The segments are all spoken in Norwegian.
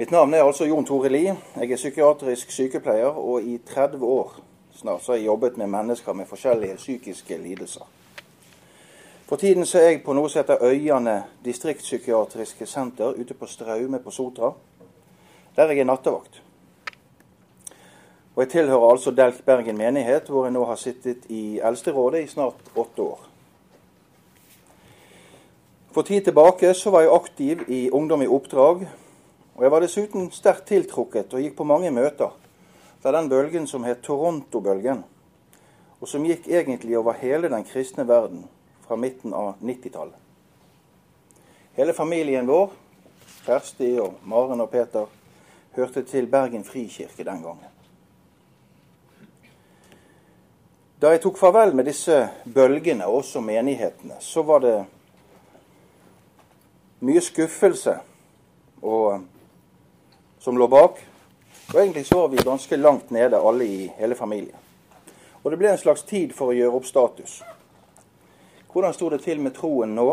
Mitt navn er altså Jon Tore Li. Jeg er psykiatrisk sykepleier, og i 30 år snart så har jeg jobbet med mennesker med forskjellige psykiske lidelser. For tiden så er jeg på noe som heter Øyane distriktspsykiatriske senter ute på Straume på Sotra. Der jeg er nattevakt. Og Jeg tilhører altså Delk Bergen menighet, hvor jeg nå har sittet i Eldsterådet i snart åtte år. For tid tilbake så var jeg aktiv i Ungdom i oppdrag, og jeg var dessuten sterkt tiltrukket og gikk på mange møter fra den bølgen som het Toronto-bølgen, og som gikk egentlig over hele den kristne verden fra midten av 90-tallet. Hele familien vår, Kjersti og Maren og Peter, hørte til Bergen frikirke den gangen. Da jeg tok farvel med disse bølgene, og også menighetene, så var det mye skuffelse og, som lå bak. Og egentlig så var vi ganske langt nede, alle i hele familien. Og det ble en slags tid for å gjøre opp status. Hvordan sto det til med troen nå?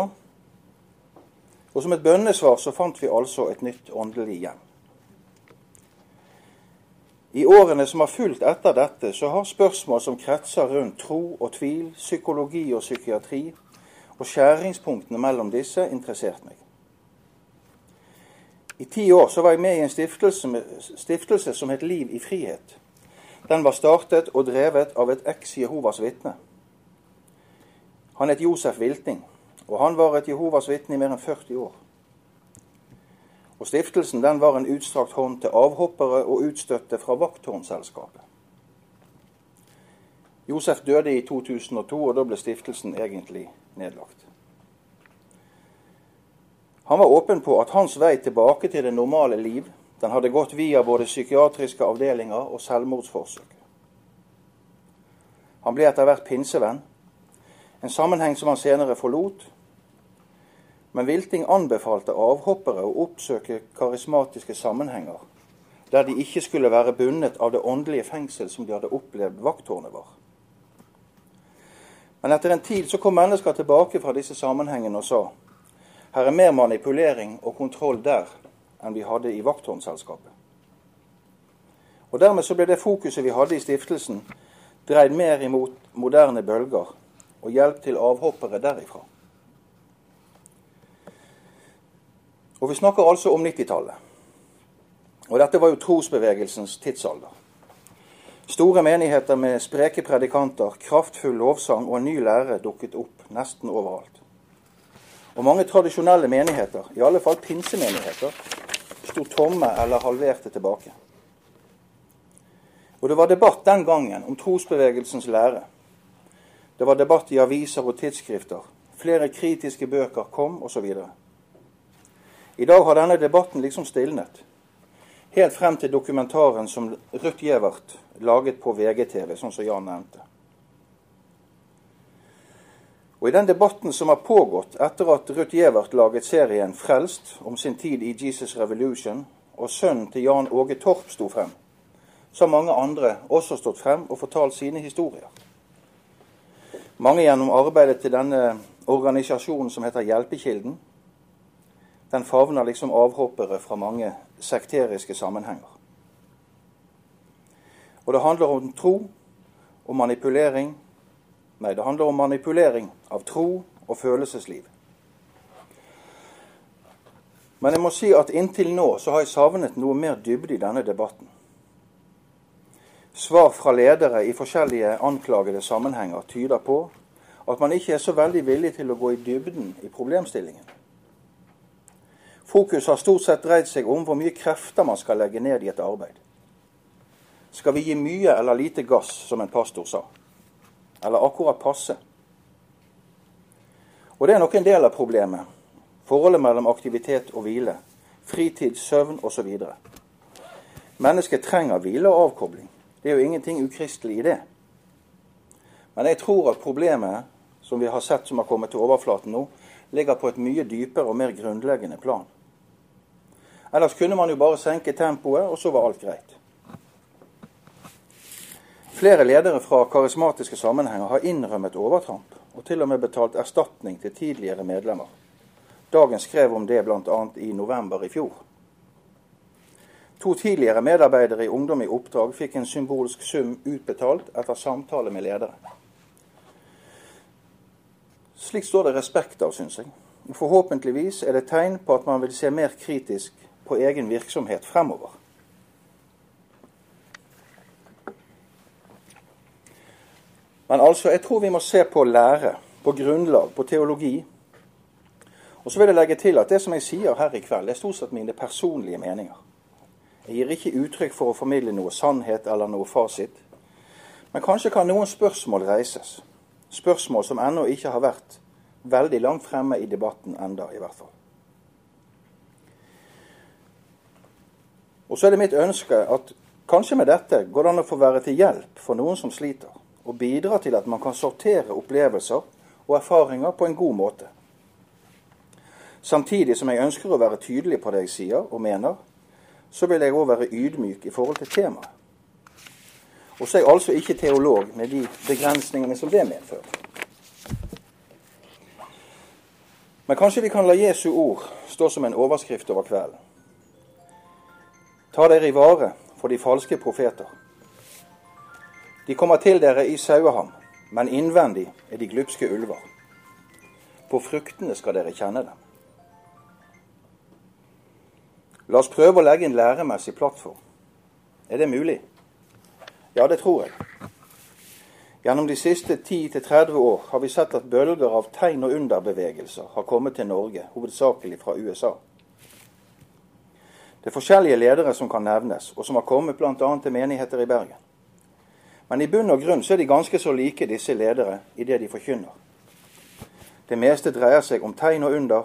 Og som et bønnesvar så fant vi altså et nytt åndelig hjem. I årene som har fulgt etter dette, så har spørsmål som kretser rundt tro og tvil, psykologi og psykiatri, og skjæringspunktene mellom disse interessert meg. I ti år så var jeg med i en stiftelse, stiftelse som het Liv i frihet. Den var startet og drevet av et eks-Jehovas vitne. Han het Josef Wilting, og han var et Jehovas vitne i mer enn 40 år. Og Stiftelsen den var en utstrakt hånd til avhoppere og utstøtte fra vakttårnselskapet. Josef døde i 2002, og da ble stiftelsen egentlig nedlagt. Han var åpen på at hans vei tilbake til det normale liv den hadde gått via både psykiatriske avdelinger og selvmordsforsøk. Han ble etter hvert pinsevenn, en sammenheng som han senere forlot. Men Vilting anbefalte avhoppere å oppsøke karismatiske sammenhenger der de ikke skulle være bundet av det åndelige fengsel som de hadde opplevd vakttårnet var. Men etter en tid så kom mennesker tilbake fra disse sammenhengene og sa her er mer manipulering og kontroll der enn vi hadde i vakttårnselskapet. Og Dermed så ble det fokuset vi hadde i stiftelsen, dreid mer imot moderne bølger og hjelp til avhoppere derifra. Og Vi snakker altså om 90-tallet. Og dette var jo trosbevegelsens tidsalder. Store menigheter med spreke predikanter, kraftfull lovsang og en ny lære dukket opp nesten overalt. Og mange tradisjonelle menigheter, i alle fall pinsemenigheter, sto tomme eller halverte tilbake. Og det var debatt den gangen om trosbevegelsens lære. Det var debatt i aviser og tidsskrifter. Flere kritiske bøker kom, osv. I dag har denne debatten liksom stilnet. Helt frem til dokumentaren som Ruth Gjevert laget på VGTV, sånn som Jan nevnte. Og I den debatten som har pågått etter at Ruth Gjevert laget serien 'Frelst' om sin tid i Jesus Revolution, og sønnen til Jan Åge Torp sto frem, så har mange andre også stått frem og fortalt sine historier. Mange gjennom arbeidet til denne organisasjonen som heter Hjelpekilden. Den favner liksom avhoppere fra mange sekteriske sammenhenger. Og det handler om tro, og manipulering Nei, det handler om manipulering av tro og følelsesliv. Men jeg må si at inntil nå så har jeg savnet noe mer dybde i denne debatten. Svar fra ledere i forskjellige anklagede sammenhenger tyder på at man ikke er så veldig villig til å gå i dybden i problemstillingen. Fokus har stort sett dreid seg om hvor mye krefter man skal legge ned i et arbeid. Skal vi gi mye eller lite gass, som en pastor sa? Eller akkurat passe. Og det er nok en del av problemet. Forholdet mellom aktivitet og hvile. Fritid, søvn osv. Mennesket trenger hvile og avkobling. Det er jo ingenting ukristelig i det. Men jeg tror at problemet som vi har sett som har kommet til overflaten nå, ligger på et mye dypere og mer grunnleggende plan. Ellers kunne man jo bare senke tempoet, og så var alt greit. Flere ledere fra karismatiske sammenhenger har innrømmet overtramp, og til og med betalt erstatning til tidligere medlemmer. Dagen skrev om det bl.a. i november i fjor. To tidligere medarbeidere i Ungdom i oppdrag fikk en symbolsk sum utbetalt etter samtale med ledere. Slik står det respekt av, syns jeg. Forhåpentligvis er det tegn på at man vil se mer kritisk på egen virksomhet fremover. Men altså, jeg tror vi må se på lære, på grunnlag, på teologi. Og så vil jeg legge til at det som jeg sier her i kveld, er stort sett mine personlige meninger. Jeg gir ikke uttrykk for å formidle noe sannhet eller noe fasit. Men kanskje kan noen spørsmål reises. Spørsmål som ennå ikke har vært veldig langt fremme i debatten enda, i hvert fall. Og så er det mitt ønske at kanskje med dette går det an å få være til hjelp for noen som sliter, og bidra til at man kan sortere opplevelser og erfaringer på en god måte. Samtidig som jeg ønsker å være tydelig på det jeg sier og mener, så vil jeg òg være ydmyk i forhold til temaet. Og så er jeg altså ikke teolog med de begrensningene som det medfører. Men kanskje vi kan la Jesu ord stå som en overskrift over kvelden. Ta dere i vare for de falske profeter. De kommer til dere i saueham, men innvendig er de glupske ulver. På fruktene skal dere kjenne dem. La oss prøve å legge en læremessig plattform. Er det mulig? Ja, det tror jeg. Gjennom de siste 10-30 år har vi sett at bølger av tegn- og underbevegelser har kommet til Norge, hovedsakelig fra USA. Det er forskjellige ledere som kan nevnes, og som har kommet bl.a. til menigheter i Bergen. Men i bunn og grunn så er de ganske så like, disse ledere, i det de forkynner. Det meste dreier seg om tegn og under,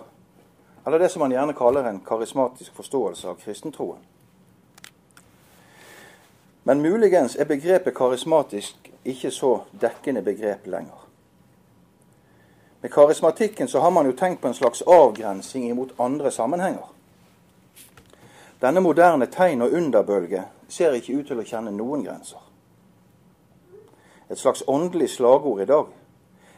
eller det som man gjerne kaller en karismatisk forståelse av kristentroen. Men muligens er begrepet karismatisk ikke så dekkende begrep lenger. Med karismatikken så har man jo tenkt på en slags avgrensing imot andre sammenhenger. Denne moderne tegn- og underbølge ser ikke ut til å kjenne noen grenser. Et slags åndelig slagord i dag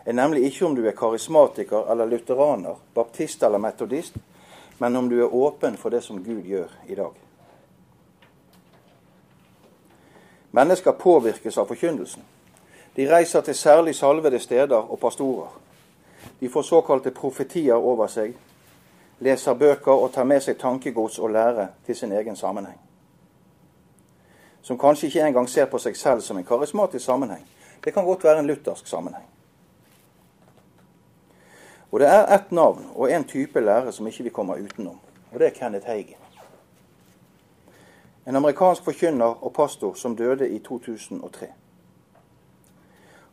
er nemlig ikke om du er karismatiker eller lutheraner, baptist eller metodist, men om du er åpen for det som Gud gjør i dag. Mennesker påvirkes av forkynnelsen. De reiser til særlig salvede steder og pastorer. De får såkalte profetier over seg, leser bøker og tar med seg tankegods og lære til sin egen sammenheng. Som kanskje ikke engang ser på seg selv som en karismatisk sammenheng. Det kan godt være en luthersk sammenheng. Og det er ett navn og en type lære som ikke vi kommer utenom, og det er Kenneth Hagen. En amerikansk forkynner og pastor som døde i 2003.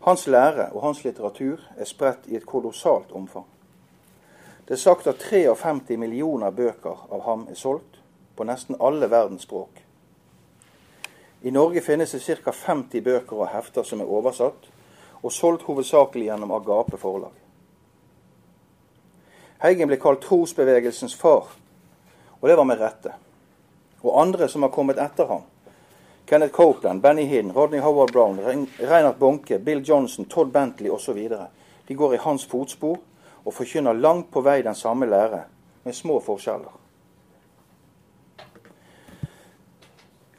Hans lære og hans litteratur er spredt i et kolossalt omfang. Det er sagt at 53 millioner bøker av ham er solgt på nesten alle verdens språk. I Norge finnes det ca. 50 bøker og hefter som er oversatt, og solgt hovedsakelig gjennom Agape forlag. Heigen ble kalt trosbevegelsens far, og det var med rette. Og andre som har kommet etter ham, Kenneth Copeland, Benny Hinn, Rodney Howard Brown, Reinhard Bonke, Bill Johnson, Todd Bentley osv. De går i hans fotspor og forkynner langt på vei den samme lære, med små forskjeller.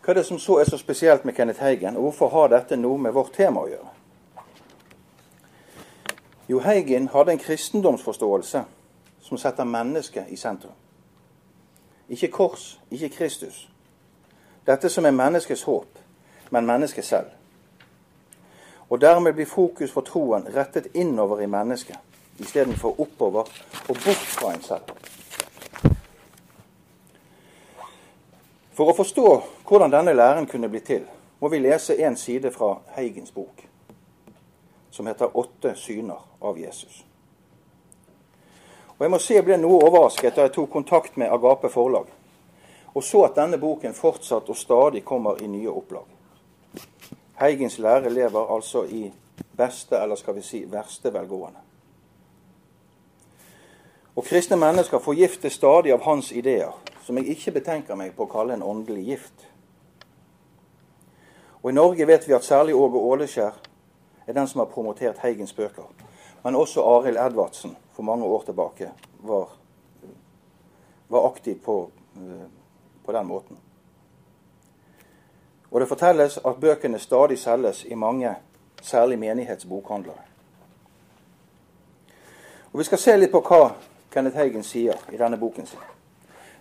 Hva er det som så er så spesielt med Kenneth Heigen, og hvorfor har dette noe med vårt tema å gjøre? Jo, Heigen hadde en kristendomsforståelse som setter mennesket i sentrum. Ikke kors, ikke Kristus. Dette som er menneskets håp, men mennesket selv. Og dermed blir fokus for troen rettet innover i mennesket istedenfor oppover og bort fra en selv. For å forstå hvordan denne læren kunne bli til, må vi lese en side fra Heigens bok, som heter 'Åtte syner av Jesus'. Og Jeg må si jeg ble noe overrasket da jeg tok kontakt med Agape forlag, og så at denne boken fortsatt og stadig kommer i nye opplag. Heigens lære lever altså i beste, eller skal vi si verste velgående. Og kristne mennesker forgiftes stadig av hans ideer, som jeg ikke betenker meg på å kalle en åndelig gift. Og I Norge vet vi at særlig Åge Åleskjær er den som har promotert Heigens bøker. Men også Arild Edvardsen for mange år tilbake var, var aktiv på, på den måten. Og det fortelles at bøkene stadig selges i mange, særlig menighetsbokhandlere. Og Vi skal se litt på hva Kenneth Heigen sier i denne boken sin.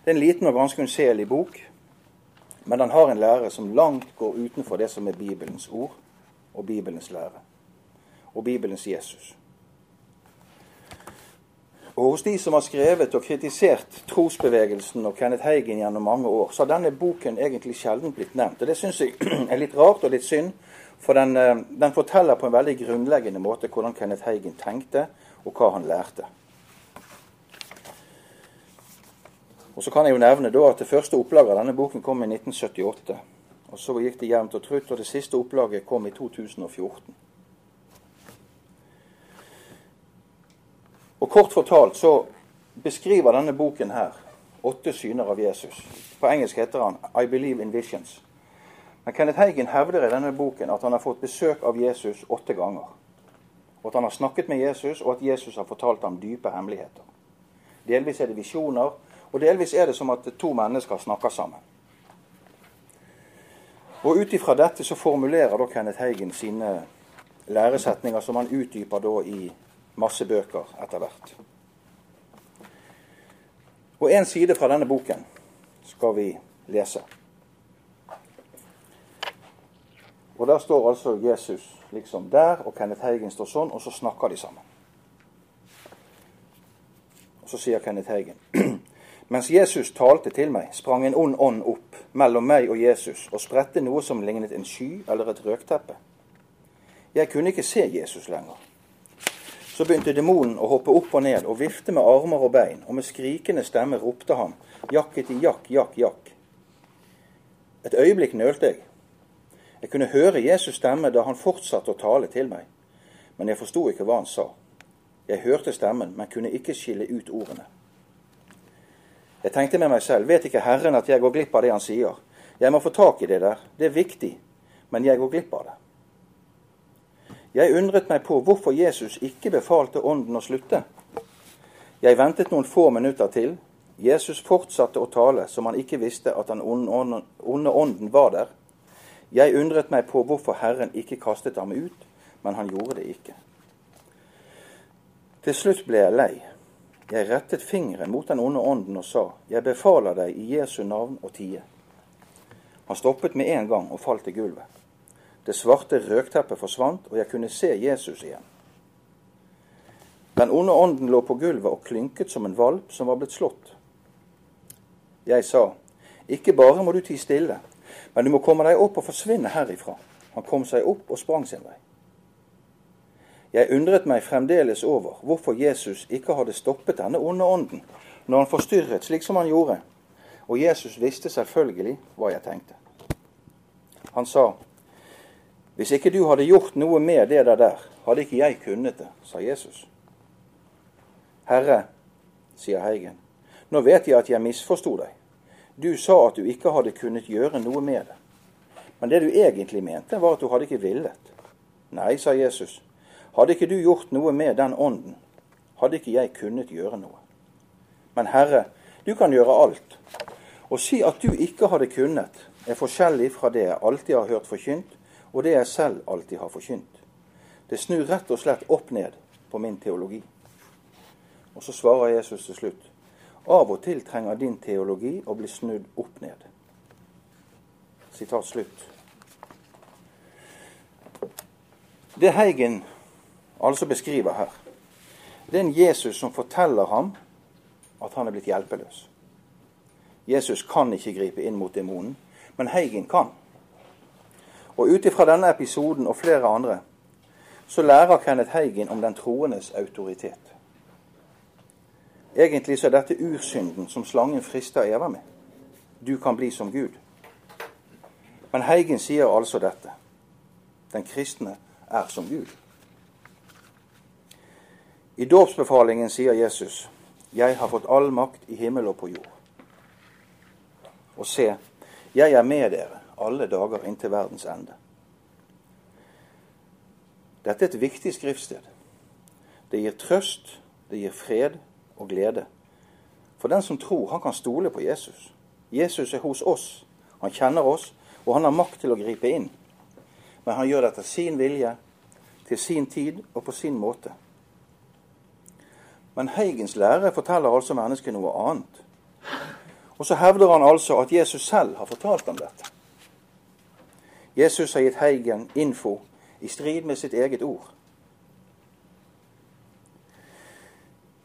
Det er en liten og ganske unnselig bok, men den har en lære som langt går utenfor det som er Bibelens ord og Bibelens lære. Og Bibelens Jesus. Og hos de som har skrevet og kritisert trosbevegelsen og Kenneth Heigen gjennom mange år, så har denne boken egentlig sjelden blitt nevnt. Og Det syns jeg er litt rart og litt synd, for den, eh, den, forteller på en veldig grunnleggende måte hvordan Kenneth Heigen tenkte, og hva han lærte. Og Så kan jeg jo nevne da at det første opplaget av denne boken kom i 1978. Og Så gikk det jevnt og trutt, og det siste opplaget kom i 2014. Og Kort fortalt så beskriver denne boken her åtte syner av Jesus. På engelsk heter han 'I Believe in Visions'. Men Kenneth Heigen hevder i denne boken at han har fått besøk av Jesus åtte ganger. Og at han har snakket med Jesus, og at Jesus har fortalt ham dype hemmeligheter. Delvis er det visjoner, og delvis er det som at to mennesker snakker sammen. Og Ut ifra dette så formulerer da Kenneth Heigen sine læresetninger, som han utdyper da i masse bøker etter hvert. Og en side fra denne boken skal vi lese. Og Der står altså Jesus liksom der, og Kenneth Heigen står sånn, og så snakker de sammen. Og Så sier Kenneth Heigen Mens Jesus talte til meg, sprang en ond ånd opp mellom meg og Jesus og spredte noe som lignet en sky eller et røkteppe. Jeg kunne ikke se Jesus lenger. Så begynte demonen å hoppe opp og ned og vifte med armer og bein, og med skrikende stemme ropte han, jakket i jakk, jakk, jakk. Et øyeblikk nølte jeg. Jeg kunne høre Jesus stemme da han fortsatte å tale til meg, men jeg forsto ikke hva han sa. Jeg hørte stemmen, men kunne ikke skille ut ordene. Jeg tenkte med meg selv, vet ikke Herren at jeg går glipp av det han sier? Jeg må få tak i det der, det er viktig, men jeg går glipp av det. Jeg undret meg på hvorfor Jesus ikke befalte ånden å slutte. Jeg ventet noen få minutter til. Jesus fortsatte å tale som han ikke visste at den onde ånden var der. Jeg undret meg på hvorfor Herren ikke kastet ham ut, men han gjorde det ikke. Til slutt ble jeg lei. Jeg rettet fingeren mot den onde ånden og sa, Jeg befaler deg i Jesu navn å tie. Han stoppet med en gang og falt i gulvet. Det svarte røkteppet forsvant, og jeg kunne se Jesus igjen. Den onde ånden lå på gulvet og klynket som en valp som var blitt slått. Jeg sa, ikke bare må du tie stille, men du må komme deg opp og forsvinne herifra. Han kom seg opp og sprang sin vei. Jeg undret meg fremdeles over hvorfor Jesus ikke hadde stoppet denne onde ånden når han forstyrret slik som han gjorde, og Jesus visste selvfølgelig hva jeg tenkte. Han sa, hvis ikke du hadde gjort noe med det der, der hadde ikke jeg kunnet det, sa Jesus. Herre, sier Heigen, nå vet jeg at jeg misforsto deg. Du sa at du ikke hadde kunnet gjøre noe med det. Men det du egentlig mente, var at du hadde ikke villet. Nei, sa Jesus, hadde ikke du gjort noe med den ånden, hadde ikke jeg kunnet gjøre noe. Men Herre, du kan gjøre alt. Å si at du ikke hadde kunnet, er forskjellig fra det jeg alltid har hørt forkynt, og det jeg selv alltid har forkynt. Det snur rett og slett opp ned på min teologi. Og så svarer Jesus til slutt. Av og til trenger din teologi å bli snudd opp ned. Sitat slutt. Det Heigen altså beskriver her, det er en Jesus som forteller ham at han er blitt hjelpeløs. Jesus kan ikke gripe inn mot demonen, men Heigen kan. Og ut ifra denne episoden og flere andre så lærer Kenneth Heigen om den troendes autoritet. Egentlig så er dette ursynden som slangen frister Eva med. Du kan bli som Gud. Men Heigen sier altså dette. Den kristne er som Gud. I dåpsbefalingen sier Jesus, 'Jeg har fått all makt i himmel og på jord'. Og se, jeg er med dere alle dager inntil verdens ende. Dette er et viktig skriftsted. Det gir trøst, det gir fred og glede. For den som tror, han kan stole på Jesus. Jesus er hos oss. Han kjenner oss, og han har makt til å gripe inn. Men han gjør det etter sin vilje, til sin tid og på sin måte. Men Heigens lære forteller altså mennesket noe annet. Og så hevder han altså at Jesus selv har fortalt om dette. Jesus har gitt Heigen info i strid med sitt eget ord.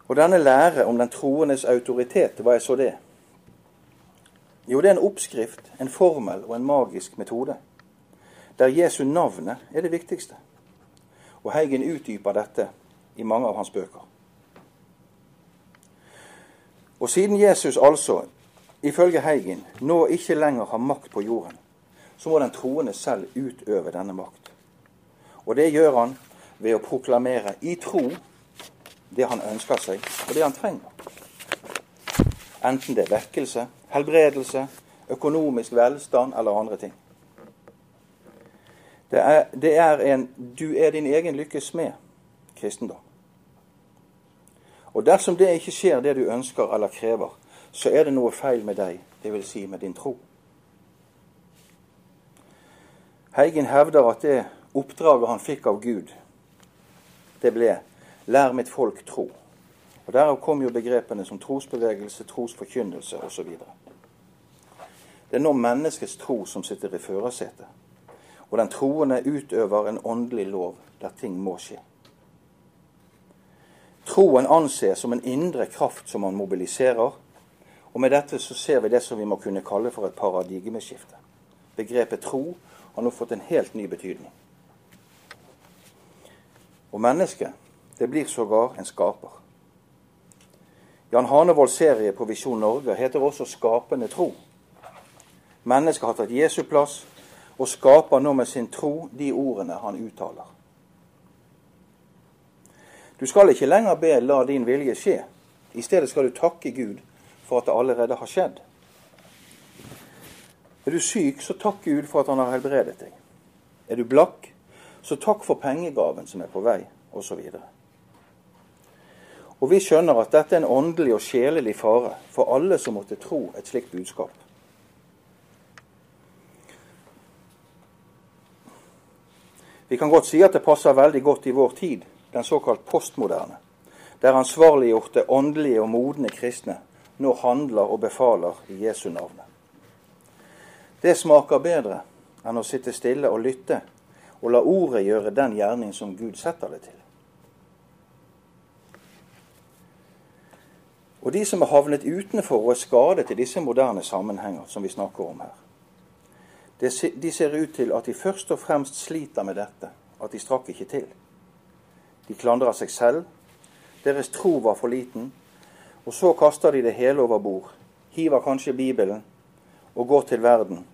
Og denne lære om den troendes autoritet, hva er så det? Jo, det er en oppskrift, en formel og en magisk metode. Der Jesu navnet er det viktigste. Og Heigen utdyper dette i mange av hans bøker. Og siden Jesus altså, ifølge Heigen, nå ikke lenger har makt på jorden, så må den troende selv utøve denne makt. Og det gjør han ved å proklamere i tro det han ønsker seg, og det han trenger. Enten det er vekkelse, helbredelse, økonomisk velstand eller andre ting. Det er, det er en du er din egen lykkes smed, kristendom. Og dersom det ikke skjer det du ønsker eller krever, så er det noe feil med deg, dvs. Si med din tro. Heigen hevder at det oppdraget han fikk av Gud, det ble 'lær mitt folk tro'. Og Derav kom jo begrepene som trosbevegelse, trosforkynnelse osv. Det er nå menneskets tro som sitter i førersetet. Og den troende utøver en åndelig lov der ting må skje. Troen anses som en indre kraft som man mobiliserer. Og med dette så ser vi det som vi må kunne kalle for et paradigmeskifte. Begrepet tro har nå fått en helt ny betydning. Og mennesket, det blir sågar en skaper. Jan Hanevolds serie på Visjon Norge heter også 'Skapende tro'. Mennesket har tatt Jesu plass og skaper nå med sin tro de ordene han uttaler. Du skal ikke lenger be 'la din vilje skje'. I stedet skal du takke Gud for at det allerede har skjedd. Er du syk, så takk Gud for at han har helbredet deg. Er du blakk, så takk for pengegaven som er på vei, osv. Og, og vi skjønner at dette er en åndelig og sjelelig fare for alle som måtte tro et slikt budskap. Vi kan godt si at det passer veldig godt i vår tid, den såkalt postmoderne, der ansvarliggjorte, åndelige og modne kristne nå handler og befaler i Jesu navn. Det smaker bedre enn å sitte stille og lytte og la ordet gjøre den gjerning som Gud setter det til. Og de som er havnet utenfor og er skadet i disse moderne sammenhenger som vi snakker om her, de ser ut til at de først og fremst sliter med dette, at de strakk ikke til. De klandrer seg selv. Deres tro var for liten. Og så kaster de det hele over bord. Hiver kanskje Bibelen og går til verden.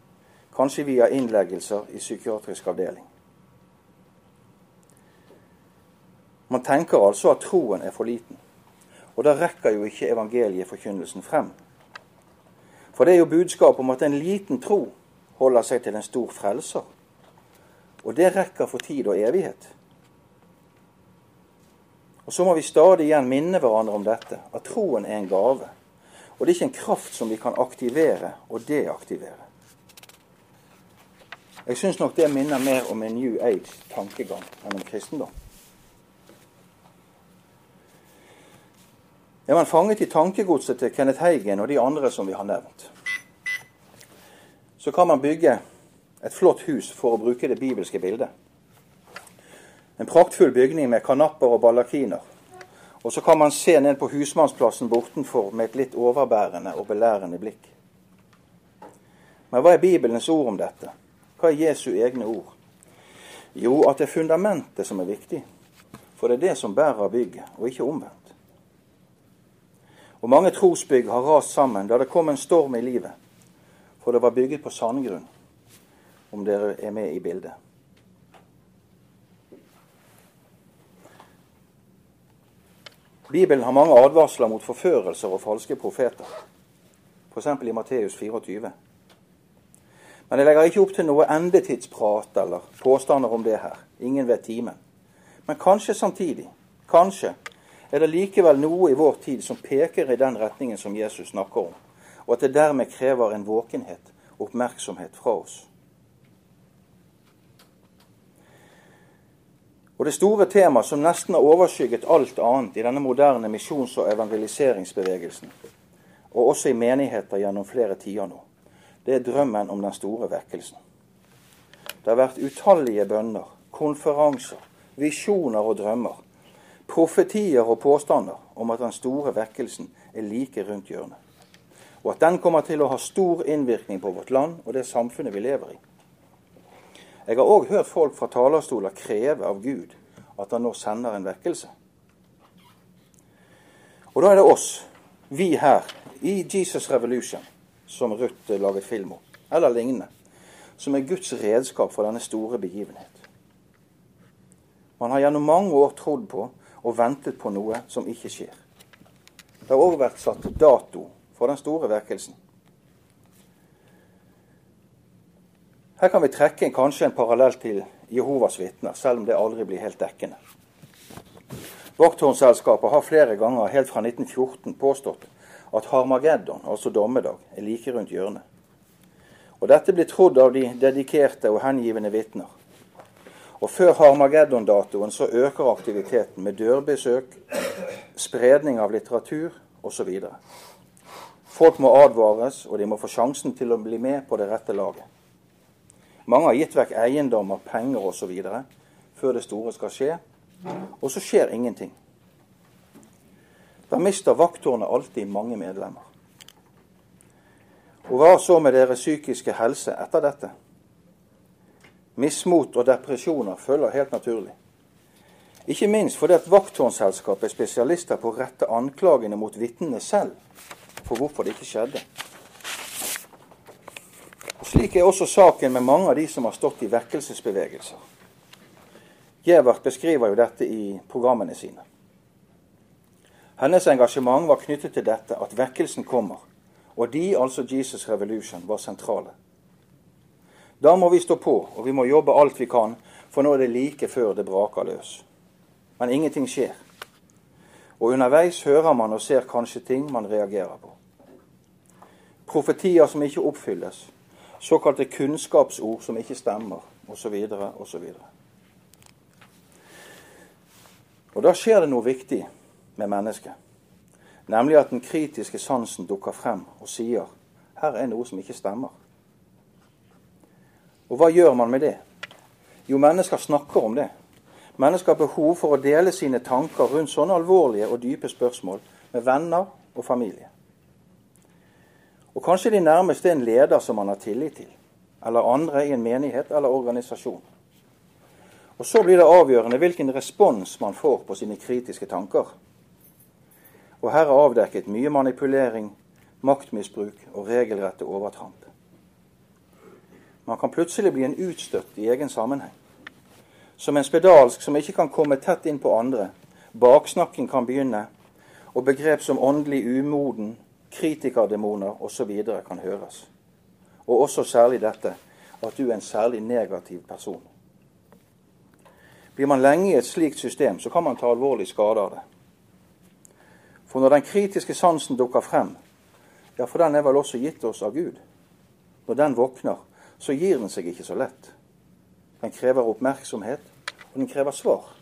Kanskje via innleggelser i psykiatrisk avdeling. Man tenker altså at troen er for liten. Og da rekker jo ikke evangelieforkynnelsen frem. For det er jo budskap om at en liten tro holder seg til en stor frelser. Og det rekker for tid og evighet. Og Så må vi stadig igjen minne hverandre om dette, at troen er en gave. Og det er ikke en kraft som vi kan aktivere og deaktivere. Jeg syns nok det minner mer om en New Age-tankegang enn om kristendom. Er man fanget i tankegodset til Kenneth Heigen og de andre som vi har nevnt, så kan man bygge et flott hus for å bruke det bibelske bildet. En praktfull bygning med kanapper og ballakiner. Og så kan man se ned på husmannsplassen bortenfor med et litt overbærende og belærende blikk. Men hva er Bibelens ord om dette? Hva er Jesu egne ord? Jo, at det er fundamentet som er viktig. For det er det som bærer bygget, og ikke omvendt. Og mange trosbygg har rast sammen da det kom en storm i livet for det var bygget på sandgrunn, om dere er med i bildet. Bibelen har mange advarsler mot forførelser og falske profeter, f.eks. i Matteus 24. Men jeg legger ikke opp til noe endetidsprat eller påstander om det her. Ingen vet timen. Men kanskje samtidig, kanskje, er det likevel noe i vår tid som peker i den retningen som Jesus snakker om og at det dermed krever en våkenhet, oppmerksomhet fra oss. Og det store temaet som nesten har overskygget alt annet i denne moderne misjons- og evangeliseringsbevegelsen, og også i menigheter gjennom flere tider nå, det er drømmen om den store vekkelsen. Det har vært utallige bønner, konferanser, visjoner og drømmer, profetier og påstander om at den store vekkelsen er like rundt hjørnet. Og at den kommer til å ha stor innvirkning på vårt land og det samfunnet vi lever i. Jeg har òg hørt folk fra talerstoler kreve av Gud at han nå sender en vekkelse. Og da er det oss, vi her i Jesus Revolution, som Ruth laget film om, eller lignende, som er Guds redskap for denne store begivenhet. Man har gjennom mange år trodd på og ventet på noe som ikke skjer. Det har òg vært satt dato for den store vekkelsen. Her kan vi trekke en, kanskje en parallell til Jehovas vitner, selv om det aldri blir helt dekkende. Vakttårnselskapet har flere ganger helt fra 1914 påstått at Harmageddon, altså dommedag, er like rundt hjørnet. Og Dette blir trodd av de dedikerte og hengivne vitner. Og Før Harmageddon-datoen så øker aktiviteten med dørbesøk, spredning av litteratur osv. Folk må advares, og de må få sjansen til å bli med på det rette laget. Mange har gitt vekk eiendommer, penger osv. før det store skal skje, og så skjer ingenting. Da mister vakttårnet alltid mange medlemmer. Og hva så med deres psykiske helse etter dette? Mismot og depresjoner følger helt naturlig. Ikke minst fordi at vakttårnselskapet er spesialister på å rette anklagene mot vitnene selv for hvorfor det ikke skjedde. Slik er også saken med mange av de som har stått i vekkelsesbevegelser. Gjevert beskriver jo dette i programmene sine. Hennes engasjement var knyttet til dette at vekkelsen kommer, og de, altså Jesus Revolution, var sentrale. Da må vi stå på, og vi må jobbe alt vi kan, for nå er det like før det braker løs. Men ingenting skjer. Og underveis hører man og ser kanskje ting man reagerer på. Profetier som ikke oppfylles, såkalte kunnskapsord som ikke stemmer, osv., osv. Og da skjer det noe viktig med mennesket. Nemlig at den kritiske sansen dukker frem og sier her er noe som ikke stemmer. Og hva gjør man med det? Jo, mennesker snakker om det. Mennesker har behov for å dele sine tanker rundt sånne alvorlige og dype spørsmål med venner og familie. Og kanskje de nærmeste er en leder som man har tillit til, eller andre i en menighet eller organisasjon. Og Så blir det avgjørende hvilken respons man får på sine kritiske tanker. Og her er avdekket mye manipulering, maktmisbruk og regelrette overtramp. Man kan plutselig bli en utstøtt i egen sammenheng. Som en spedalsk som ikke kan komme tett inn på andre. Baksnakking kan begynne, og begrep som åndelig umoden, kritikerdemoner osv. kan høres. Og også særlig dette at du er en særlig negativ person. Blir man lenge i et slikt system, så kan man ta alvorlig skade av det. For når den kritiske sansen dukker frem, ja, for den er vel også gitt oss av Gud, når den våkner, så gir den seg ikke så lett. Den krever oppmerksomhet, og den krever svar.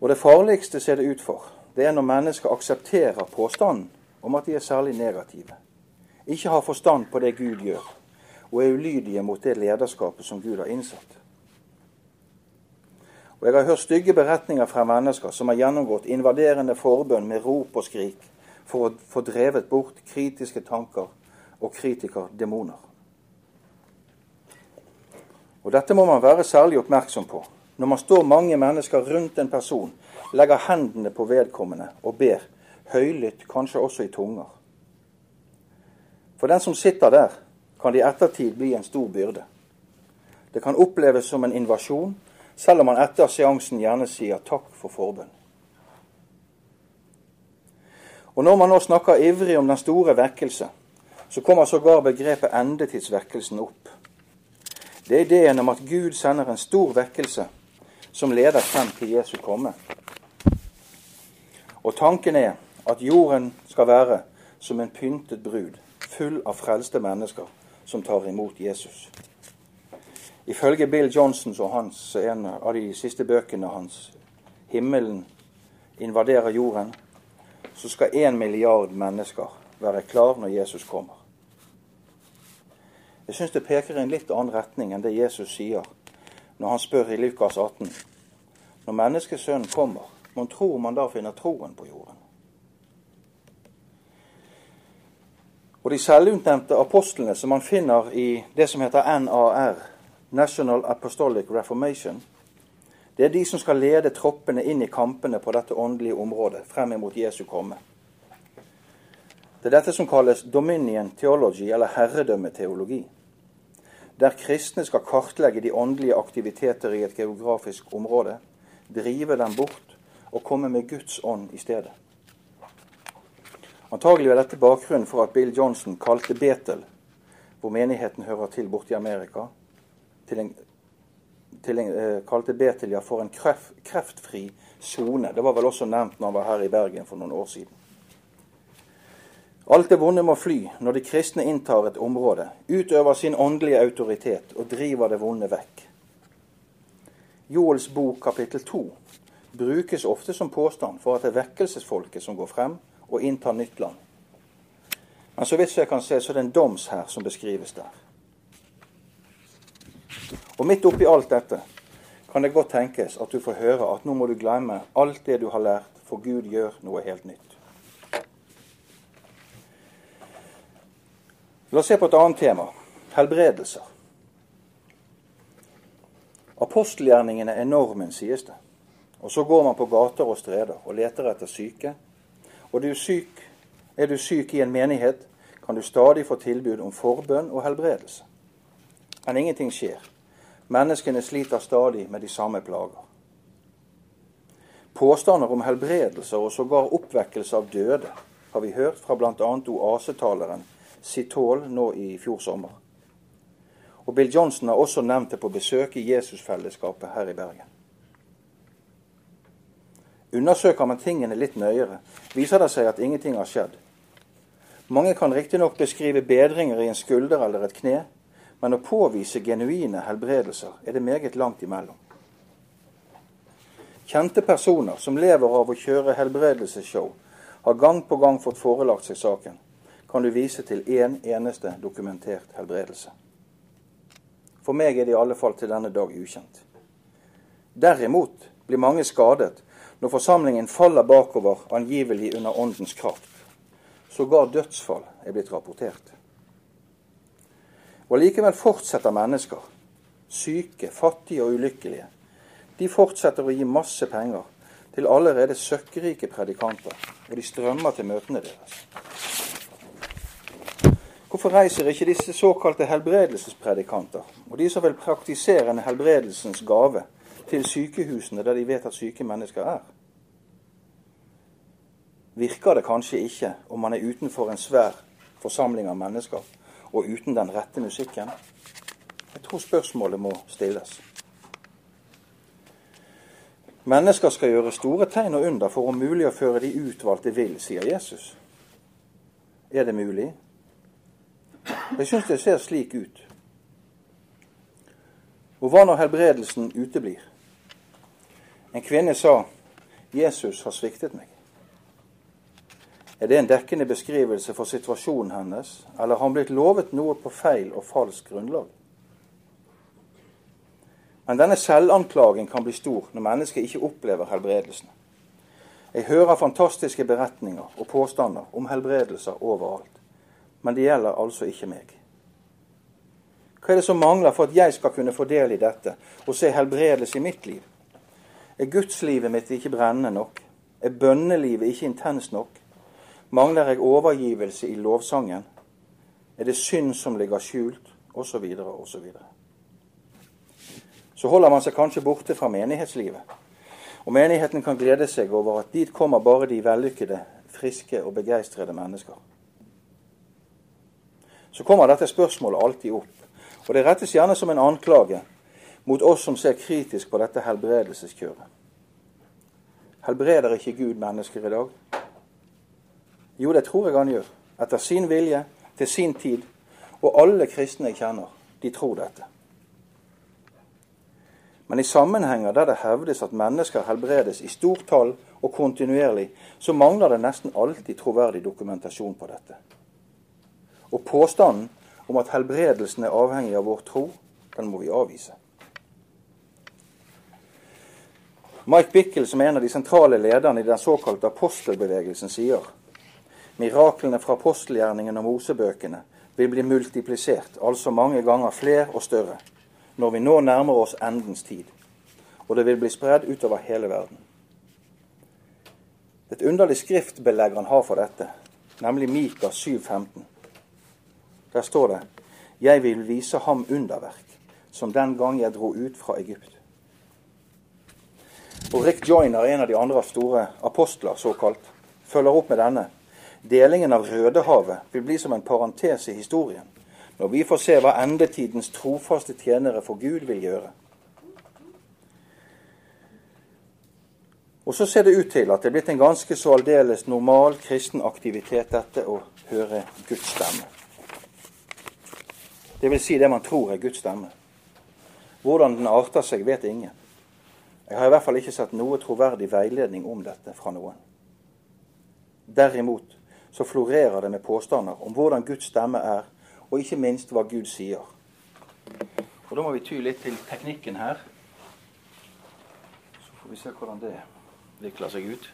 Og det farligste ser det ut for, det er når mennesker aksepterer påstanden om at de er særlig negative, ikke har forstand på det Gud gjør, og er ulydige mot det lederskapet som Gud har innsatt. Og Jeg har hørt stygge beretninger fra mennesker som har gjennomgått invaderende forbønn med rop og skrik for å få drevet bort kritiske tanker og kritikerdemoner. Og Dette må man være særlig oppmerksom på når man står mange mennesker rundt en person legger hendene på vedkommende og ber, høylytt, kanskje også i tunger. For den som sitter der, kan det i ettertid bli en stor byrde. Det kan oppleves som en invasjon, selv om man etter seansen gjerne sier takk for forbønn. Og Når man nå snakker ivrig om den store vekkelse, så kommer sågar begrepet endetidsvekkelsen opp. Det er ideen om at Gud sender en stor vekkelse som leder frem til Jesu komme. Og tanken er at jorden skal være som en pyntet brud, full av frelste mennesker som tar imot Jesus. Ifølge Bill Johnson og hans, en av de siste bøkene hans, 'Himmelen invaderer jorden', så skal én milliard mennesker være klar når Jesus kommer. Jeg syns det peker i en litt annen retning enn det Jesus sier når han spør i Lukas 18. Når menneskesønnen kommer, mon tror man da finner troen på jorden? Og de selvutnevnte apostlene som man finner i det som heter NAR, National Apostolic Reformation, det er de som skal lede troppene inn i kampene på dette åndelige området frem imot Jesu komme. Det er dette som kalles dominion theology, eller herredømmeteologi. Der kristne skal kartlegge de åndelige aktiviteter i et geografisk område, drive dem bort og komme med Guds ånd i stedet. Antagelig er dette bakgrunnen for at Bill Johnson kalte Betel, hvor menigheten hører til borte i Amerika, til en til en, eh, kalte Betelia for en kreft, kreftfri sone. Det var vel også nevnt når han var her i Bergen for noen år siden. Alt det vonde må fly når de kristne inntar et område, utøver sin åndelige autoritet og driver det vonde vekk. Joels bok kapittel 2 brukes ofte som påstand for at det er vekkelsesfolket som går frem og inntar nytt land. Men så vidt jeg kan se, så er det en domshær som beskrives der. Og midt oppi alt dette kan det godt tenkes at du får høre at nå må du glemme alt det du har lært, for Gud gjør noe helt nytt. La oss se på et annet tema helbredelser. Apostelgjerningene er normen, sies det. Og så går man på gater og streder og leter etter syke. Og du syk, er du syk i en menighet, kan du stadig få tilbud om forbønn og helbredelse. Men ingenting skjer. Menneskene sliter stadig med de samme plager. Påstander om helbredelser og sågar oppvekkelse av døde har vi hørt fra bl.a. oasetaleren Sitol nå i fjor sommer. Og Bill Johnson har også nevnt det på besøk i Jesusfellesskapet her i Bergen. Undersøker man tingene litt nøyere, viser det seg at ingenting har skjedd. Mange kan riktignok beskrive bedringer i en skulder eller et kne, men å påvise genuine helbredelser er det meget langt imellom. Kjente personer som lever av å kjøre helbredelsesshow, har gang på gang fått forelagt seg saken. Kan du vise til én eneste dokumentert helbredelse? For meg er det i alle fall til denne dag ukjent. Derimot blir mange skadet når forsamlingen faller bakover angivelig under åndens kraft. Sågar dødsfall er blitt rapportert. Og likevel fortsetter mennesker, syke, fattige og ulykkelige. De fortsetter å gi masse penger til allerede søkkrike predikanter, og de strømmer til møtene deres. Hvorfor reiser ikke disse såkalte helbredelsespredikanter og de som vil praktisere en helbredelsens gave, til sykehusene der de vet at syke mennesker er? Virker det kanskje ikke om man er utenfor en svær forsamling av mennesker og uten den rette musikken? Jeg tror spørsmålet må stilles. Mennesker skal gjøre store tegn og under for om mulig å føre de utvalgte vil, sier Jesus. Er det mulig? Jeg syns det ser slik ut. Og hva når helbredelsen uteblir? En kvinne sa 'Jesus har sviktet meg'. Er det en dekkende beskrivelse for situasjonen hennes, eller har han blitt lovet noe på feil og falsk grunnlag? Men denne selvanklagen kan bli stor når mennesket ikke opplever helbredelsen. Jeg hører fantastiske beretninger og påstander om helbredelser overalt, men det gjelder altså ikke meg. Hva er det som mangler for at jeg skal kunne få del i dette og se helbredelse i mitt liv? Er gudslivet mitt ikke brennende nok? Er bønnelivet ikke intenst nok? Mangler jeg overgivelse i lovsangen? Er det synd som ligger skjult? Og så videre og Så, videre. så holder man seg kanskje borte fra menighetslivet. Og menigheten kan glede seg over at dit kommer bare de vellykkede, friske og begeistrede mennesker. Så kommer dette spørsmålet alltid opp, og det rettes gjerne som en anklage mot oss som ser kritisk på dette helbredelseskjøret. Helbreder ikke Gud mennesker i dag? Jo, det tror jeg han gjør. Etter sin vilje, til sin tid. Og alle kristne jeg kjenner, de tror dette. Men i sammenhenger der det hevdes at mennesker helbredes i stort tall og kontinuerlig, så mangler det nesten alltid troverdig dokumentasjon på dette. Og påstanden om at helbredelsen er avhengig av vår tro, den må vi avvise. Mike Bickel, som er en av de sentrale lederne i den såkalte apostelbevegelsen, sier miraklene fra apostelgjerningen og Mosebøkene vil bli multiplisert, altså mange ganger flere og større, når vi nå nærmer oss endens tid. Og det vil bli spredd utover hele verden. Et underlig skriftbelegg han har for dette, nemlig Mika 7,15. Der står det:" Jeg vil vise ham underverk, som den gang jeg dro ut fra Egypt. Og Rick Joyner, en av de andre store apostler, såkalt, følger opp med denne. Delingen av Rødehavet vil bli som en parentes i historien, når vi får se hva endetidens trofaste tjenere for Gud vil gjøre. Og så ser det ut til at det er blitt en ganske så aldeles normal kristen aktivitet dette å høre Guds stemme. Det vil si det man tror er Guds stemme. Hvordan den arter seg, vet ingen. Jeg har i hvert fall ikke sett noe troverdig veiledning om dette fra noen. Derimot så florerer det med påstander om hvordan Guds stemme er, og ikke minst hva Gud sier. Og Da må vi ty litt til teknikken her. Så får vi se hvordan det vikler seg ut.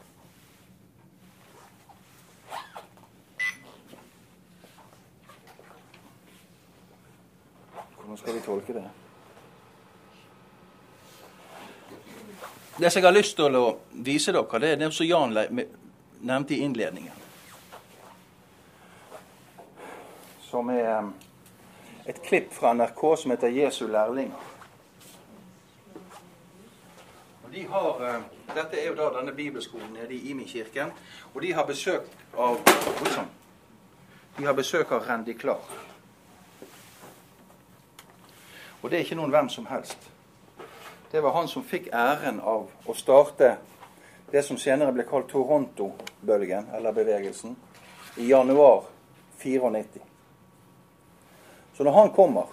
Hvordan skal vi tolke det? Det som jeg har lyst til å vise dere, det er det som Jan nevnte i innledningen. Som er et klipp fra NRK som heter 'Jesu lærlinger'. De har, Dette er jo da denne bibelskolen nede i Imi-kirken. Og de har besøk av De har besøk av Rendi Clark. Og det er ikke noen hvem som helst. Det var han som fikk æren av å starte det som senere ble kalt Toronto-bølgen, eller bevegelsen, i januar 94. Så når han kommer,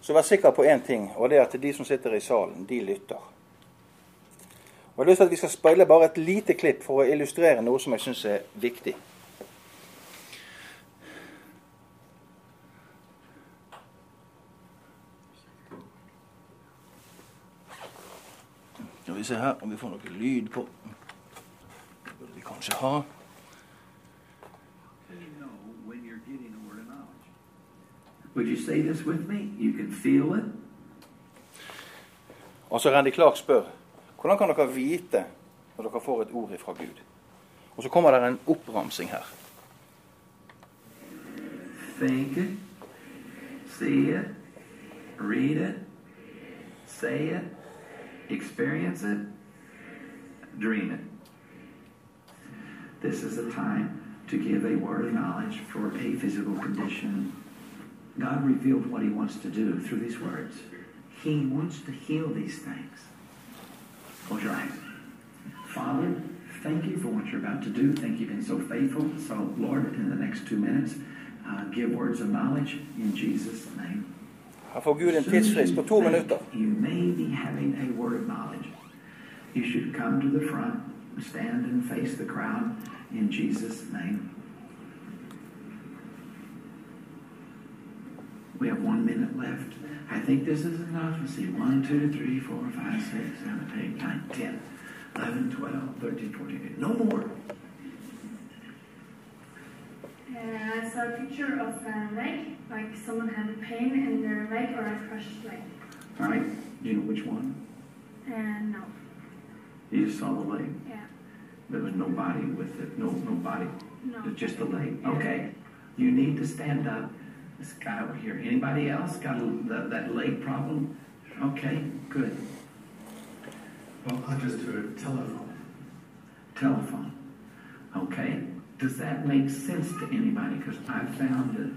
så vær sikker på én ting, og det er at de som sitter i salen, de lytter. Og Jeg har lyst til at vi skal speile bare et lite klipp for å illustrere noe som jeg syns er viktig. Skal vi se her om vi får noe lyd på. Det burde vi kanskje ha. Would you say this with me? You can feel it. Og så Randy Clark spør hvordan kan dere vite når dere får et ord fra Gud. Og så kommer det en oppramsing her. Think it, see it, read it, say it, experience it, dream it. This is a time to give a word of knowledge for a physical condition. God revealed what He wants to do through these words. He wants to heal these things. Close your eyes. Father, thank you for what you're about to do. Thank you've been so faithful. So, Lord, in the next two minutes, uh, give words of knowledge in Jesus' name. Her får Gud en tidsfrist på to minutter. You may be having a word of knowledge. You should come to the front, stand and face the crowd in Jesus' name. We have one minute left. I think this is enough. Let's see. 1, 2, 3, 4, 5, 6, 7, 8, 9, 10, 11, 12, 13, 14, 15. No more. Uh, I saw a picture of a leg, like someone had a pain in their leg or a crushed leg. All right. Do you know which one? And no, You just saw the leg. yeah, There was no body with it. No, no body. no. It's just the leg. Okay. You need to stand up. This guy over here. Anybody else got a, that, that leg problem? Okay, good. Well, I just do a telephone. Telephone. Okay. Does that make sense to anybody? Because I've found that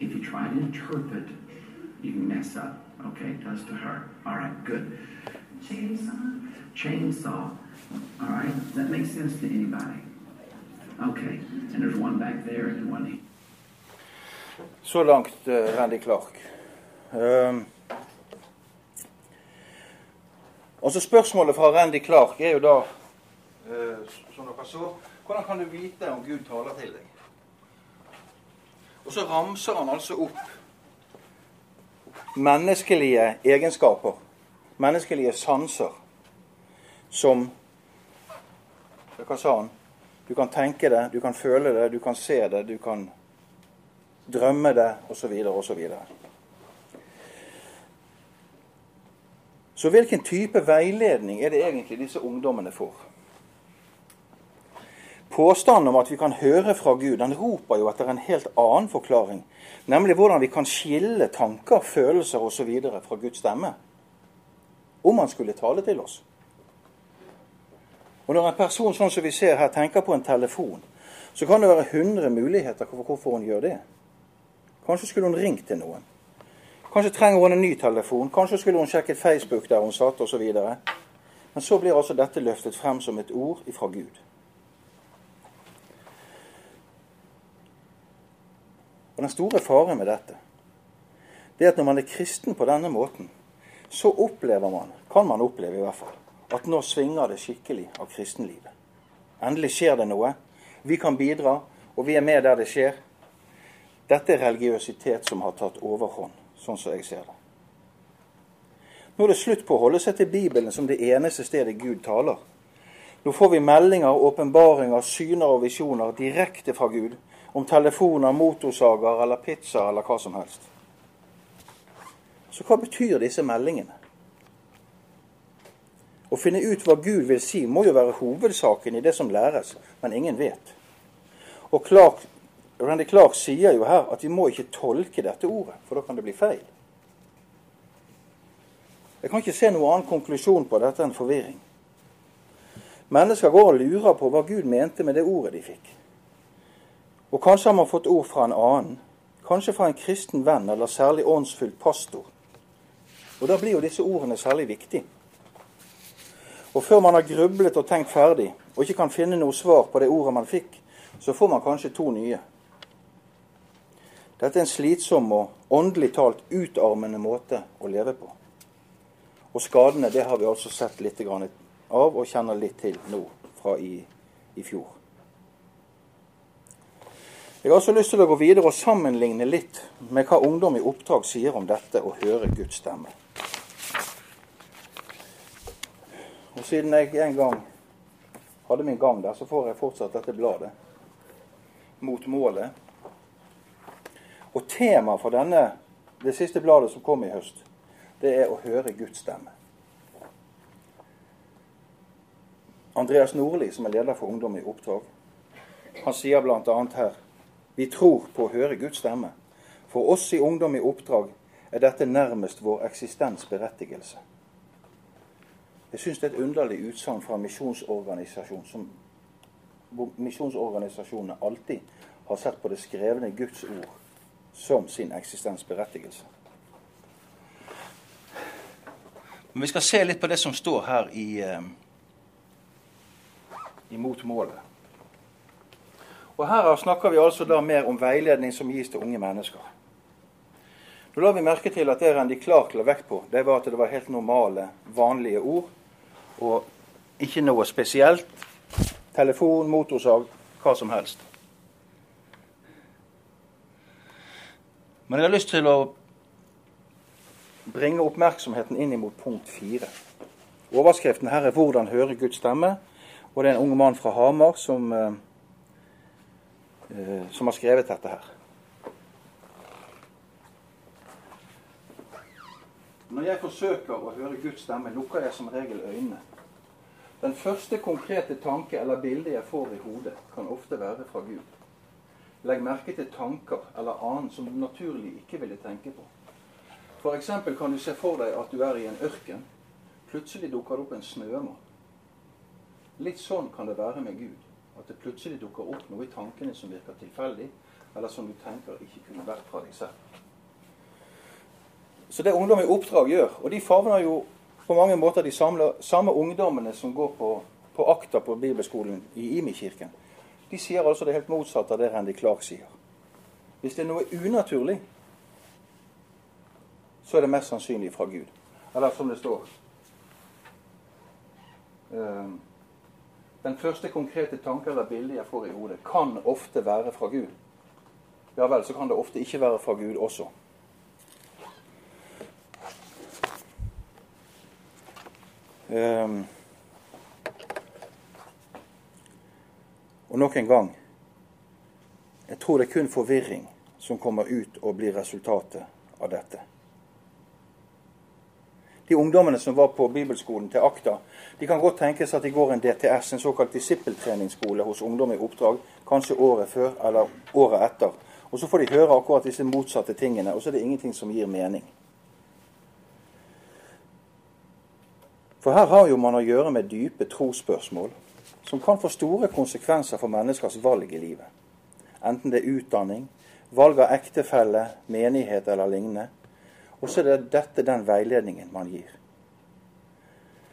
if you try to interpret, you can mess up. Okay, it does to her. All right, good. Chainsaw? Chainsaw. All right, does that make sense to anybody? Okay, and there's one back there and one here. Så langt uh, Randy Clark. Um, Og så Spørsmålet fra Randy Clark er jo da, eh, som dere så, hvordan kan du vite om Gud taler til deg? Og så ramser han altså opp menneskelige egenskaper, menneskelige sanser, som Hva sa han? Du kan tenke det, du kan føle det, du kan se det, du kan drømme det, osv., osv. Så hvilken type veiledning er det egentlig disse ungdommene får? Påstanden om at vi kan høre fra Gud, den roper jo etter en helt annen forklaring. Nemlig hvordan vi kan skille tanker, følelser osv. fra Guds stemme. Om han skulle tale til oss. Og Når en person sånn som vi ser her tenker på en telefon, så kan det være 100 muligheter for hvorfor hun gjør det. Kanskje skulle hun ringt til noen. Kanskje trenger hun en ny telefon. Kanskje skulle hun sjekket Facebook der hun satt osv. Men så blir altså dette løftet frem som et ord ifra Gud. Den store faren med dette det er at når man er kristen på denne måten, så opplever man, kan man oppleve i hvert fall, at nå svinger det skikkelig av kristenlivet. Endelig skjer det noe. Vi kan bidra, og vi er med der det skjer. Dette er religiøsitet som har tatt overhånd, sånn som jeg ser det. Nå er det slutt på å holde seg til Bibelen som det eneste stedet Gud taler. Nå får vi meldinger, åpenbaringer, syner og visjoner direkte fra Gud om telefoner, motorsager eller pizza eller hva som helst. Så hva betyr disse meldingene? Å finne ut hva Gud vil si, må jo være hovedsaken i det som læres, men ingen vet. Og Clark, Randy Clark sier jo her at vi må ikke tolke dette ordet, for da kan det bli feil. Jeg kan ikke se noen annen konklusjon på dette enn forvirring. Mennesker går og lurer på hva Gud mente med det ordet de fikk. Og kanskje har man fått ord fra en annen. Kanskje fra en kristen venn eller særlig åndsfylt pastor. Og da blir jo disse ordene særlig viktige. Og før man har grublet og tenkt ferdig, og ikke kan finne noe svar på det ordet man fikk, så får man kanskje to nye. Dette er en slitsom og åndelig talt utarmende måte å leve på. Og skadene det har vi altså sett litt av og kjenner litt til nå fra i, i fjor. Jeg har også lyst til å gå videre og sammenligne litt med hva ungdom i oppdrag sier om dette å høre Guds stemme. Og Siden jeg en gang hadde min gang der, så får jeg fortsatt dette bladet. Mot målet. Og temaet for denne, det siste bladet som kom i høst, det er å høre Guds stemme. Andreas Nordli, som er leder for Ungdom i oppdrag, han sier bl.a. her vi tror på å høre Guds stemme. For oss i Ungdom i oppdrag er dette nærmest vår eksistensberettigelse. Jeg syns det er et underlig utsagn fra en misjonsorganisasjon som misjonsorganisasjonene alltid har sett på det skrevne Guds ord som sin eksistensberettigelse. Men vi skal se litt på det som står her i, i imot målet. Og Her snakker vi altså da mer om veiledning som gis til unge mennesker. Nå la vi merke til at det Randi Clark la vekt på, det var at det var helt normale, vanlige ord. Og ikke noe spesielt. Telefon, motorsag, hva som helst. Men jeg har lyst til å bringe oppmerksomheten inn mot punkt fire. Overskriften her er 'Hvordan høre Guds stemme'. Og det er en ung mann fra Hamar som Eh, som har skrevet dette her. Når jeg forsøker å høre Guds stemme, lukker jeg som regel øynene. Den første konkrete tanke eller bilde jeg får i hodet, kan ofte være fra Gud. Legg merke til tanker eller annet som du naturlig ikke ville tenke på. F.eks. kan du se for deg at du er i en ørken. Plutselig dukker det opp en snømann. Litt sånn kan det være med Gud. At det plutselig dukker opp noe i tankene som virker tilfeldig, eller som du tenker ikke kunne vært fra deg selv. Så det ungdom i oppdrag gjør, og de favner jo på mange måter de samme, samme ungdommene som går på, på akta på bibelskolen i Imi-kirken. De sier altså det helt motsatte av det Randy Clark sier. Hvis det er noe unaturlig, så er det mest sannsynlig fra Gud. Eller som det står eh, Den første konkrete tanke eller bilde jeg får i hodet, kan ofte være fra Gud. Ja vel, så kan det ofte ikke være fra Gud også. Um, og nok en gang jeg tror det er kun forvirring som kommer ut og blir resultatet av dette. De ungdommene som var på bibelskolen til Akta, de kan godt tenkes at de går en DTS, en såkalt disippeltreningsskole hos ungdom i oppdrag, kanskje året før eller året etter. Og så får de høre akkurat disse motsatte tingene, og så er det ingenting som gir mening. For her har jo man å gjøre med dype trosspørsmål som kan få store konsekvenser for menneskers valg i livet. Enten det er utdanning, valg av ektefelle, menighet eller lignende. Og så er det dette den veiledningen man gir.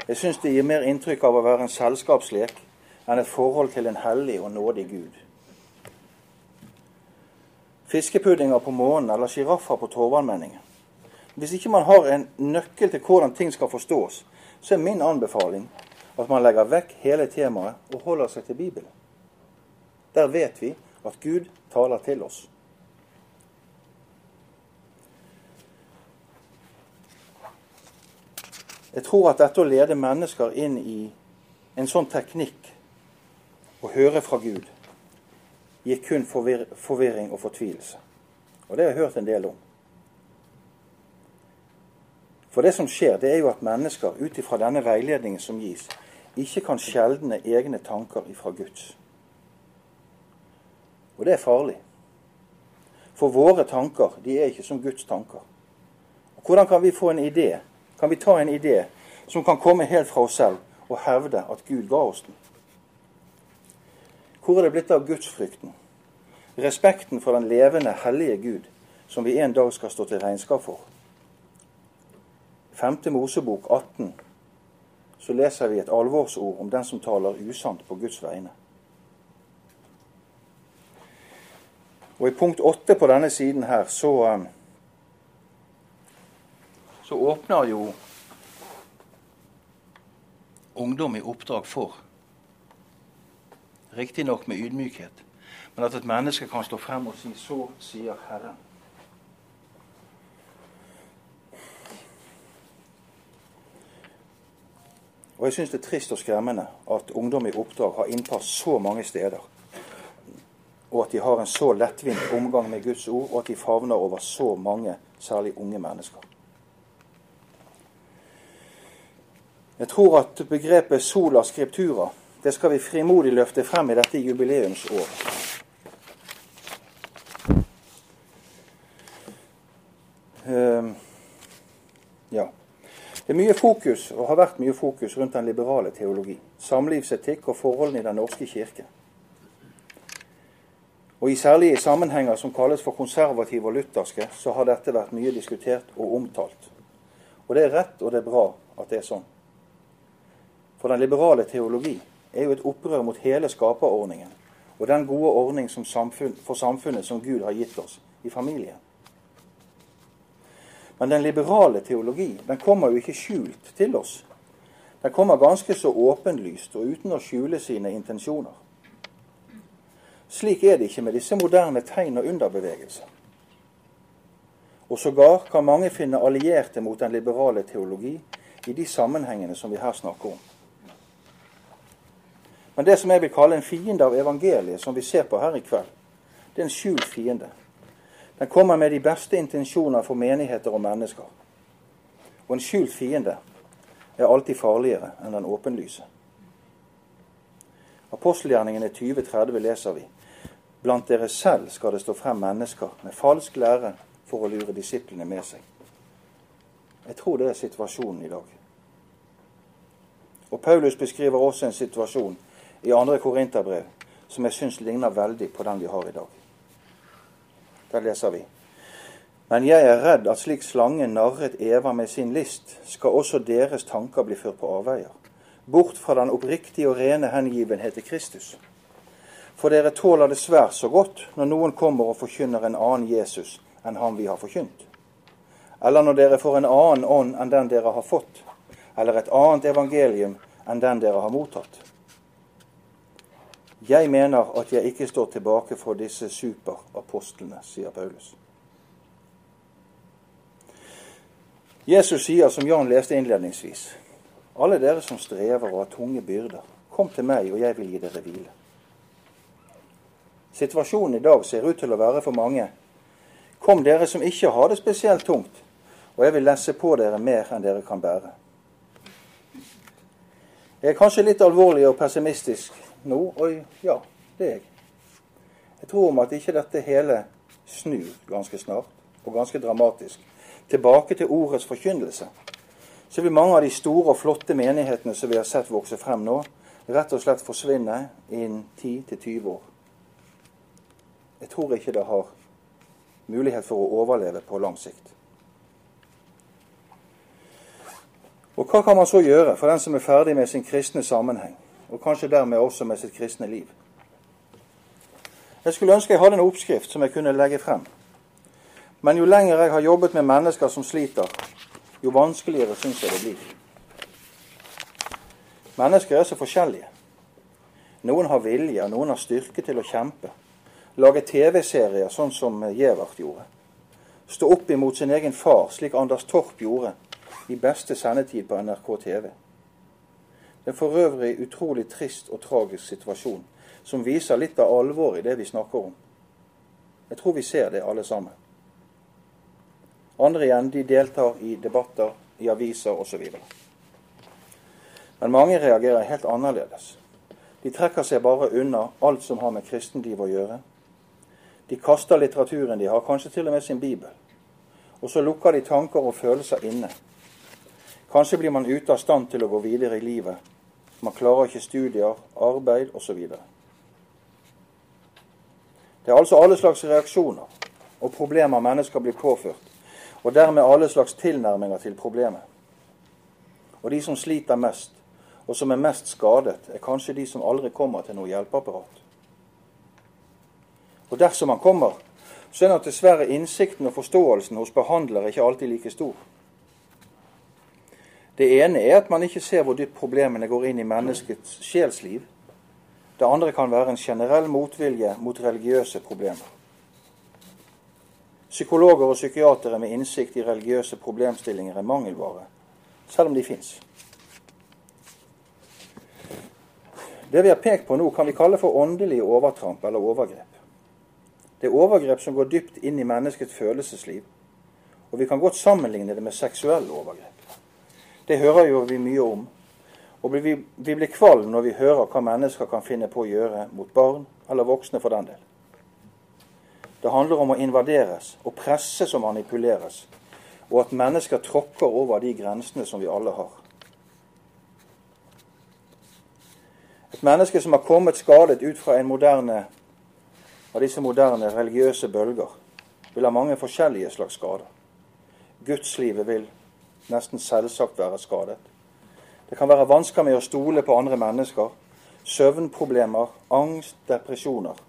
Jeg syns det gir mer inntrykk av å være en selskapslek enn et forhold til en hellig og nådig Gud. Fiskepuddinger på månen eller sjiraffer på Torvannmenningen. Hvis ikke man har en nøkkel til hvordan ting skal forstås, så er min anbefaling at man legger vekk hele temaet og holder seg til Bibelen. Der vet vi at Gud taler til oss. Jeg tror at dette å lede mennesker inn i en sånn teknikk, å høre fra Gud, gir kun forvir forvirring og fortvilelse. Og det har jeg hørt en del om. For det som skjer, det er jo at mennesker ut ifra denne veiledningen som gis, ikke kan skjeldne egne tanker ifra Guds. Og det er farlig. For våre tanker, de er ikke som Guds tanker. Og hvordan kan vi få en idé kan vi ta en idé som kan komme helt fra oss selv, og hevde at Gud ga oss den? Hvor er det blitt av gudsfrykten? Respekten for den levende, hellige Gud, som vi en dag skal stå til regnskap for. 5. Mosebok 18 så leser vi et alvorsord om den som taler usant på Guds vegne. Og I punkt 8 på denne siden her så um, så åpner jo ungdom i oppdrag for, riktignok med ydmykhet, men at et menneske kan stå frem og si 'så sier Herren'. Og jeg syns det er trist og skremmende at ungdom i oppdrag har innpass så mange steder. Og at de har en så lettvint omgang med Guds ord, og at de favner over så mange, særlig unge mennesker. Jeg tror at begrepet 'sola scriptura' det skal vi frimodig løfte frem i dette jubileumsåret. Uh, ja. Det er mye fokus, og har vært mye fokus, rundt den liberale teologi. Samlivsetikk og forholdene i Den norske kirke. Og i særlige sammenhenger som kalles for konservative og lutherske, så har dette vært mye diskutert og omtalt. Og det er rett, og det er bra at det er sånn. For den liberale teologi er jo et opprør mot hele skaperordningen og den gode ordning samfunn, for samfunnet som Gud har gitt oss i familien. Men den liberale teologi den kommer jo ikke skjult til oss. Den kommer ganske så åpenlyst og uten å skjule sine intensjoner. Slik er det ikke med disse moderne tegn- og underbevegelser. Og sågar kan mange finne allierte mot den liberale teologi i de sammenhengene som vi her snakker om. Men det som jeg vil kalle en fiende av evangeliet, som vi ser på her i kveld, det er en skjult fiende. Den kommer med de beste intensjoner for menigheter og mennesker. Og en skjult fiende er alltid farligere enn den åpenlyse. Apostelgjerningene 2030 leser vi. Blant dere selv skal det stå frem mennesker med falsk lære for å lure disiplene med seg. Jeg tror det er situasjonen i dag. Og Paulus beskriver også en situasjon i andre Korinterbrev som jeg syns ligner veldig på den vi har i dag. Der leser vi. Men jeg er redd at slik slangen narret Eva med sin list, skal også deres tanker bli ført på avveier, bort fra den oppriktige og rene hengivenhet til Kristus. For dere tåler det svært så godt når noen kommer og forkynner en annen Jesus enn han vi har forkynt. Eller når dere får en annen ånd enn den dere har fått, eller et annet evangelium enn den dere har mottatt. Jeg mener at jeg ikke står tilbake for disse superapostlene, sier Paulus. Jesus sier, som Jan leste innledningsvis, alle dere som strever og har tunge byrder, kom til meg, og jeg vil gi dere hvile. Situasjonen i dag ser ut til å være for mange. Kom dere som ikke har det spesielt tungt, og jeg vil lesse på dere mer enn dere kan bære. Jeg er kanskje litt alvorlig og pessimistisk nå, og ja, det er jeg. Jeg tror om at ikke dette hele snur ganske snart, og ganske dramatisk, tilbake til ordets forkynnelse, så vil mange av de store og flotte menighetene som vi har sett vokse frem nå, rett og slett forsvinne innen 10-20 år. Jeg tror ikke det har mulighet for å overleve på lang sikt. Og hva kan man så gjøre for den som er ferdig med sin kristne sammenheng, og kanskje dermed også med sitt kristne liv? Jeg skulle ønske jeg hadde en oppskrift som jeg kunne legge frem. Men jo lenger jeg har jobbet med mennesker som sliter, jo vanskeligere syns jeg det blir. Mennesker er så forskjellige. Noen har vilje, og noen har styrke til å kjempe. Lage TV-serier sånn som Gjevert gjorde. Stå opp imot sin egen far, slik Anders Torp gjorde i beste sendetid på NRK TV. Det er for øvrig utrolig trist og tragisk situasjon, som viser litt av alvoret i det vi snakker om. Jeg tror vi ser det alle sammen. Andre igjen de deltar i debatter, i aviser osv. Men mange reagerer helt annerledes. De trekker seg bare unna alt som har med kristenliv å gjøre. De kaster litteraturen de har, kanskje til og med sin bibel. Og så lukker de tanker og følelser inne. Kanskje blir man ute av stand til å gå videre i livet. Man klarer ikke studier, arbeid osv. Det er altså alle slags reaksjoner og problemer mennesker blir påført, og dermed alle slags tilnærminger til problemet. Og de som sliter mest, og som er mest skadet, er kanskje de som aldri kommer til noe hjelpeapparat. Og dersom han kommer, så er nok dessverre innsikten og forståelsen hos behandlere ikke alltid like stor. Det ene er at man ikke ser hvor dypt problemene går inn i menneskets sjelsliv. Det andre kan være en generell motvilje mot religiøse problemer. Psykologer og psykiatere med innsikt i religiøse problemstillinger er mangelvare, selv om de fins. Det vi har pekt på nå, kan vi kalle for åndelige overtramp eller overgrep. Det er overgrep som går dypt inn i menneskets følelsesliv, og vi kan godt sammenligne det med seksuelle overgrep. Det hører jo vi mye om, og vi, vi blir kvalm når vi hører hva mennesker kan finne på å gjøre mot barn, eller voksne for den del. Det handler om å invaderes og presses og manipuleres, og at mennesker tråkker over de grensene som vi alle har. Et menneske som har kommet skadet ut fra en moderne av disse moderne religiøse bølger, vil ha mange forskjellige slags skader. Gudslivet vil nesten selvsagt være skadet. Det kan være vansker med å stole på andre mennesker, søvnproblemer, angst, depresjoner.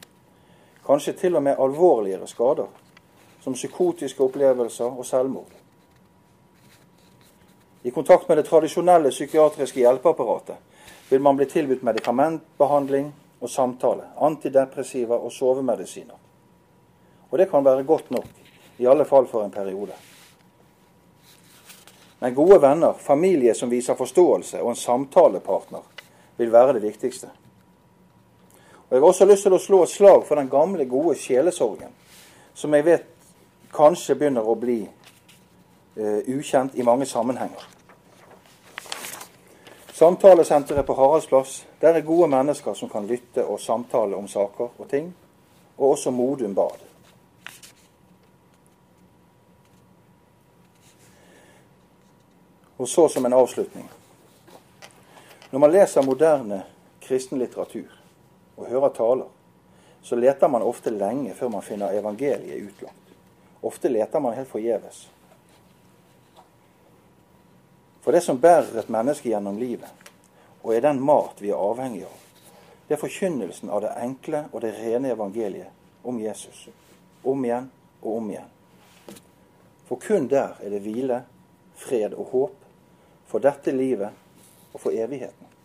Kanskje til og med alvorligere skader, som psykotiske opplevelser og selvmord. I kontakt med det tradisjonelle psykiatriske hjelpeapparatet vil man bli tilbudt medikamentbehandling og samtale, antidepressiva og sovemedisiner. Og det kan være godt nok, i alle fall for en periode. Men gode venner, familie som viser forståelse, og en samtalepartner vil være det viktigste. Og Jeg har også lyst til å slå et slag for den gamle, gode sjelesorgen, som jeg vet kanskje begynner å bli uh, ukjent i mange sammenhenger. Samtalesenteret på Haraldsplass, der er gode mennesker som kan lytte og samtale om saker og ting, og også Modum Bad. Og så som en avslutning. Når man leser moderne kristen litteratur og hører taler, så leter man ofte lenge før man finner evangeliet utlagt. Ofte leter man helt forgjeves. For det som bærer et menneske gjennom livet, og er den mat vi er avhengig av, det er forkynnelsen av det enkle og det rene evangeliet om Jesus. Om igjen og om igjen. For kun der er det hvile, fred og håp for dette livet og for evigheten.